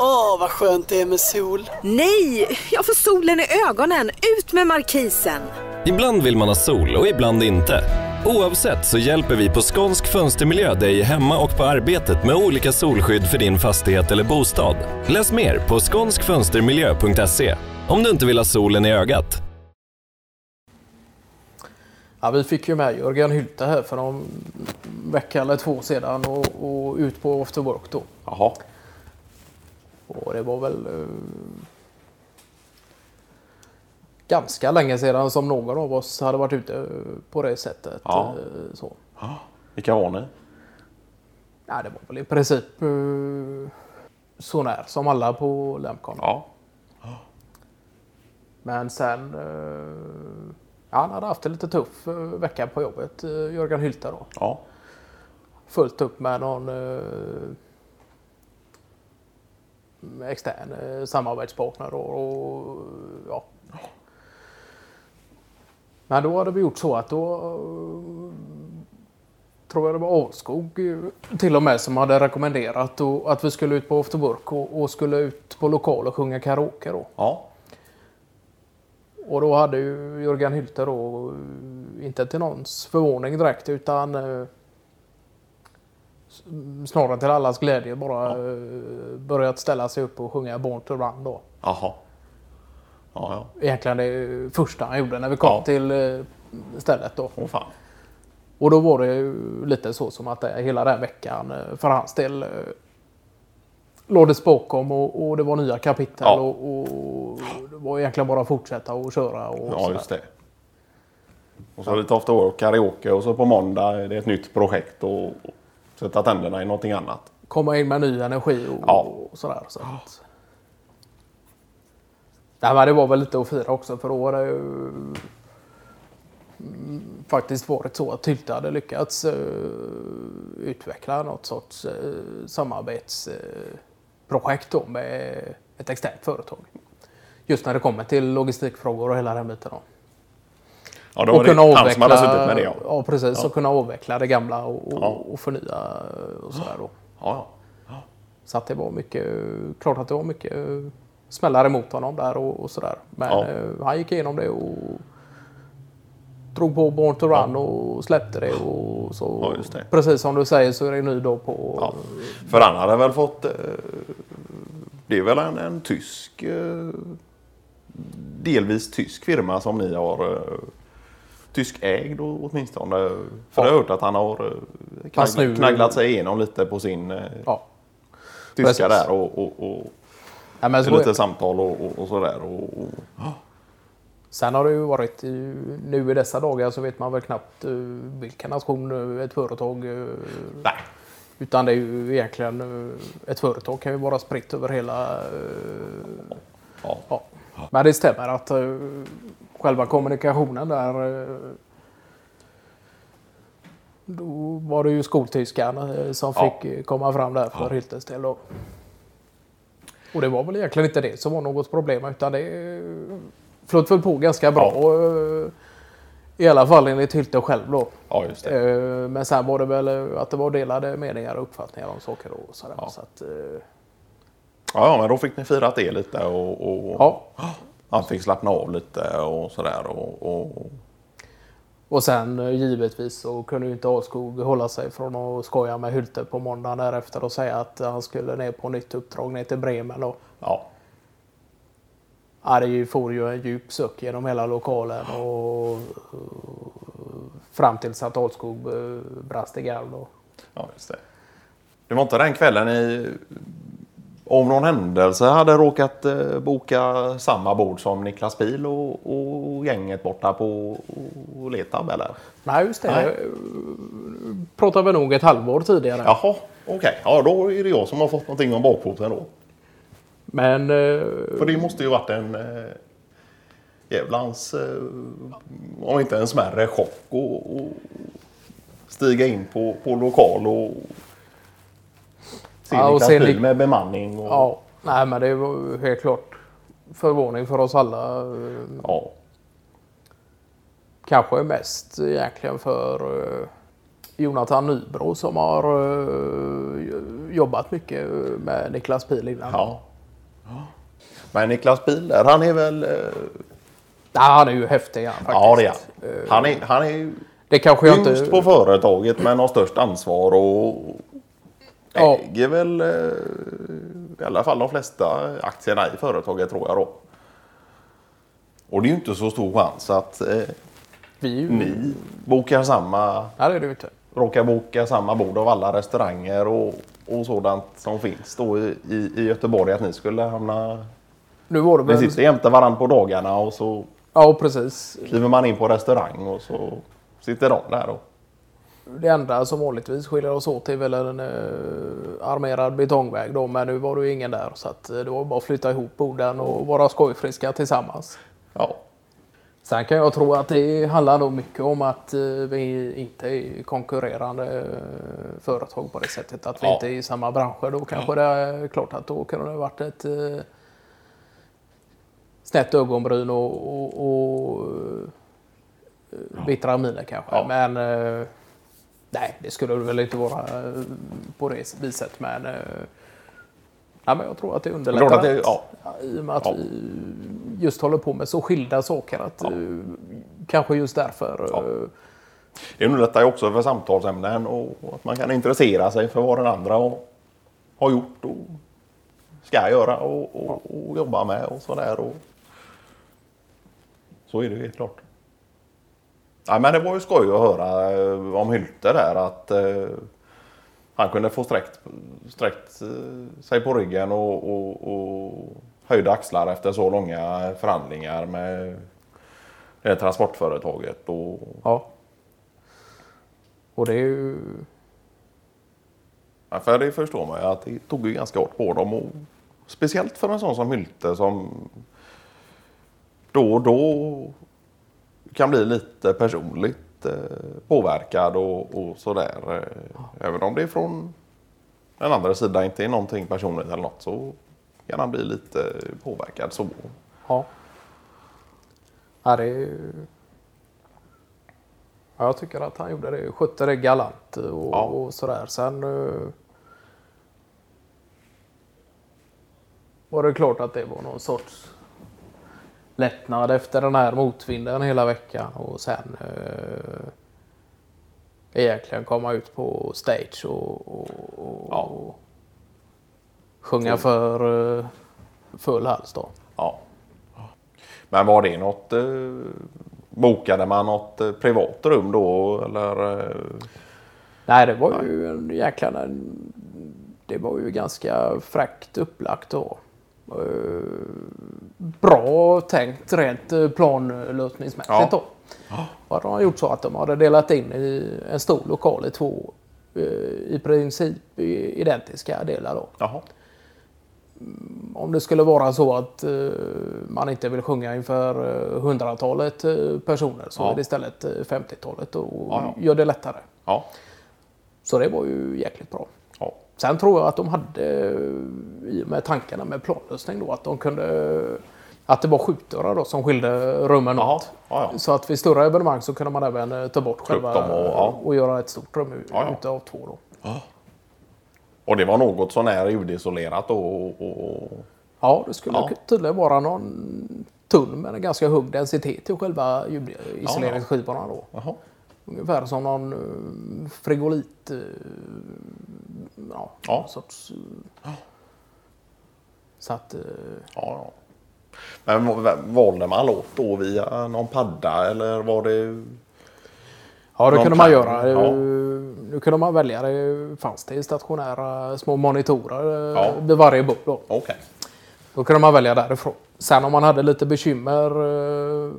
Åh, vad skönt det är med sol. Nej, jag får solen i ögonen. Ut med markisen. Ibland vill man ha sol och ibland inte. Oavsett så hjälper vi på Skånsk Fönstermiljö dig hemma och på arbetet med olika solskydd för din fastighet eller bostad. Läs mer på skånskfönstermiljö.se om du inte vill ha solen i ögat. Ja, vi fick ju med Jörgen Hylte här för någon vecka eller två sedan och, och ut på After Work då. Jaha. Och det var väl eh, ganska länge sedan som någon av oss hade varit ute på det sättet. Ja. eh, Så. Vilka var ni? Ja, det var väl i princip eh, så när som alla på Lemcon. Ja. Men sen... Eh, ja, han hade haft en lite tuff eh, vecka på jobbet, eh, Jörgen Hylte då. Ja. Fullt upp med någon eh, extern eh, samarbetspartner och, och ja. Men då hade vi gjort så att då eh, tror jag det var Åskog eh, till och med som hade rekommenderat och, att vi skulle ut på After Work och, och skulle ut på lokal och sjunga karaoke då. Ja. Och då hade ju Jörgen Hylte då, inte till någons förvåning direkt, utan snarare till allas glädje bara eh, börjat ställa sig upp och sjunga Born to Run då. Jaha. Ja, ja. Egentligen det första han gjorde när vi kom Ja. till eh, stället då. Åh fan. Och då var det ju lite så som att hela den veckan eh, för hans del lades bakom och, och det var nya kapitel Ja. och, och det var egentligen bara att fortsätta och köra. Och Ja, just det. Och så lite after work, karaoke och så på måndag är det ett nytt projekt och sätta tänderna i någonting annat. komma in med ny energi och, Ja. och sådär. Så att... Nej, men det var väl lite att fira också för då har det ju mm, faktiskt varit så att Hylte hade lyckats eh, utveckla något sorts uh, samarbetsprojekt då med ett externt företag. Just när det kommer till logistikfrågor och hela den biten. Då. Ja, då var det han som hade suttit med det. Ja, ja precis. Och kunna avveckla det gamla och, och, Ja. och förnya och sådär då. ja. Så att det var mycket, klart att det var mycket smällar emot honom där och, och sådär. Men Ja. eh, han gick igenom det och drog på Born to Run och släppte det. Och så, Ja, just det. Precis som du säger så är det nu då på... Ja. För han hade väl fått... eh, Det är väl en, en tysk... eh, Delvis tysk firma som ni har... eh, Tyskägd åtminstone. För jag har hört att han har eh, knagg, nu- knagglat sig igenom lite på sin eh, Ja. tyska precis. där och, och, och Ja, men så lite samtal och, och, och sådär. Och, och, Sen har det ju varit nu i dessa dagar så vet man väl knappt uh, vilken nation eh, ett företag... eh, nej. utan det är ju egentligen eh, ett företag kan ju vara spritt över hela eh, Ja. Ja. Men det stämmer att själva kommunikationen där uh, då var det ju skoltyskan uh, som Ja. fick eh, komma fram där för Hyltes del. Då. Och det var väl egentligen inte det som var något problem utan det flöt väl på ganska bra. eh, I alla fall enligt Hylte själv då. ja, just det. Eh, Men sen var det väl eh, att det var delade meningar och uppfattningar om saker och sådär. Ja. Så att, eh, Ja, men då fick ni firat det lite och, och ja. Han fick slappna av lite och sådär. Och, och, Och sen eh, givetvis så kunde ju inte Askog hålla sig från att skoja med Hylte på måndagen därefter och säga att han skulle ner på nytt uppdrag ner till Bremen. Och, ja, ja, det for ju en djup suck genom hela lokalen och, fram tills att Askog eh, brast i då. Ja, just det. Det var inte den kvällen ni av någon händelse hade råkat eh, boka samma bord som Niklas Pil och, och gänget borta på Letab eller? Nej, just det. Nej. Pratar vi nog ett halvår tidigare. Jaha, okej. Ja, då är det jag som har fått någonting om bakfoten då. Men eh, För det måste ju varit en eh, jävlans, om inte en smärre chock och, och stiga in på, på lokal och se Ja, Pil Nik- med bemanning. Och, ja, nej, men det var helt klart förvåning för oss alla. eh, ja. Kanske mest egentligen för eh, Jonathan Nybro som har eh, jobbat mycket med Niklas Pil innan. Ja, Men Niklas Bil där, han är väl... eh, Ja, han är ju häftig han, faktiskt. Ja, det är han. Han är, han är ju Det kanske jag yngst inte... på företaget men har störst ansvar och Ja. äger väl eh, i alla fall de flesta aktierna i företaget tror jag då. Och det är ju inte så stor chans att eh, Vi ni bokar samma, Nej, det är det inte. råkar boka samma bord av alla restauranger och, och sådant som finns då i, i, i Göteborg. Att ni skulle hamna... Nu var det Ni väl... sitter jämte varandra på dagarna och så Ja, precis. kliver man in på restaurang och så sitter de där. Och, Det enda som vanligtvis skiljer oss åt är väl en uh, armerad betongväg då, men nu var det ju ingen där så att eh, det var bara att flytta ihop borden och vara skojfriska tillsammans. ja, Sen kan jag tro att det handlar nog mycket om att eh, vi inte är konkurrerande eh, företag på det sättet. Att vi Ja. inte är i samma branscher. Då kanske det är klart att då kunde det varit ett eh, snett ögonbryn och, och, och eh, bittra miner kanske. Ja. Men eh, nej, det skulle det väl inte vara eh, på det viset. Men, eh, nej, men jag tror att det underlättar. Att det- ja. I och med att Ja. vi just håller på med så skilda saker. Att, eh, Kanske just därför. Ja. Det underlättar ju också för samtalsämnen och att man kan intressera sig för vad den andra har, gjort och ska göra och, och, och jobba med och sådär. Och... Så är det helt klart. Ja, men det var ju skoj att höra eh, om Hylte där att eh, han kunde få sträckt, sträckt eh, sig på ryggen och, och, och höjda axlar efter så långa förhandlingar med det här transportföretaget. Och, Ja. Och det är ju... Ja, för det förstår man ju att det tog ju ganska hårt på dem. Och speciellt för en sån som Hylte som då och då kan bli lite personligt eh, påverkad och, och sådär. Eh, även om det är från den andra sidan inte är någonting personligt eller något så kan han bli lite påverkad så. Ja. Ja, det är. Ja, jag tycker att han gjorde det. Skötte det galant och, Ja. och sådär. Sen eh, var det klart att det var någon sorts lättnad efter den här motvinden hela veckan och sen eh, egentligen komma ut på stage och, och, och, Ja. och sjunga för eh, full hals då. Ja. Men var det något eh, Bokade man något eh, privat rum då eller? eh, Nej, det var ju en jäkla... Det var ju ganska fräckt upplagt då. Bra tänkt rent eh, planlösningsmässigt Ja. då. Och de har gjort så att de hade delat in i en stor lokal i två eh, i princip identiska delar då. Jaha. Om det skulle vara så att eh, man inte vill sjunga inför hundratalet personer så Ja. är det istället 50-talet och Ja, ja. gör det lättare. Ja. Så det var ju jäkligt bra. ja. Sen tror jag att de hade, i och med tankarna med planlösning då, att de kunde... Att det var skjutdörrar då som skilde rummen Jaha. åt. Ja, ja. Så att vid större evenemang så kunde man även eh, ta bort själva och- ja. och göra ett stort rum utav två då. Och det var något sånär ljudisolerat då? Och, och, Ja, det skulle Ja. tydligen vara någon tunn med en ganska hög densitet i själva ljudisoleringsskivorna då. jaha. Ungefär som någon uh, frigolit... Uh, ja, Ja. sorts... Så att... Ja, ja. Men valde man låt då via någon padda eller var det? Ja, det kunde man göra. ja. Nu kunde man välja. Det fanns det stationära små monitorer Ja. ja. vid varje bord. Då. Okej. då kunde man välja därifrån. Sen om man hade lite bekymmer eh,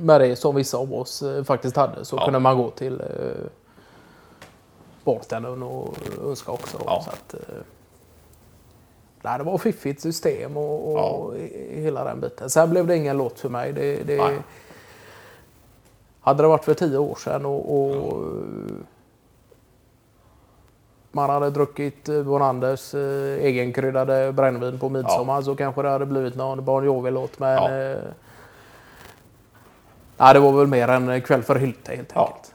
med det som vissa av oss eh, faktiskt hade så Ja. kunde man gå till eh, bartendern och önska också. Ja. Så att, eh, nej, det var fiffigt system och, och i- hela den biten. Sen blev det ingen låt för mig. Det, det, hade det varit för tio år sedan och, och man hade druckit eh, Bonanders eh, egenkryddade brännvin på midsommar så kanske det hade blivit någon Bon Jovi-låt. Men Ja. eh, nej, det var väl mer en kväll för Hylte helt Ja. enkelt.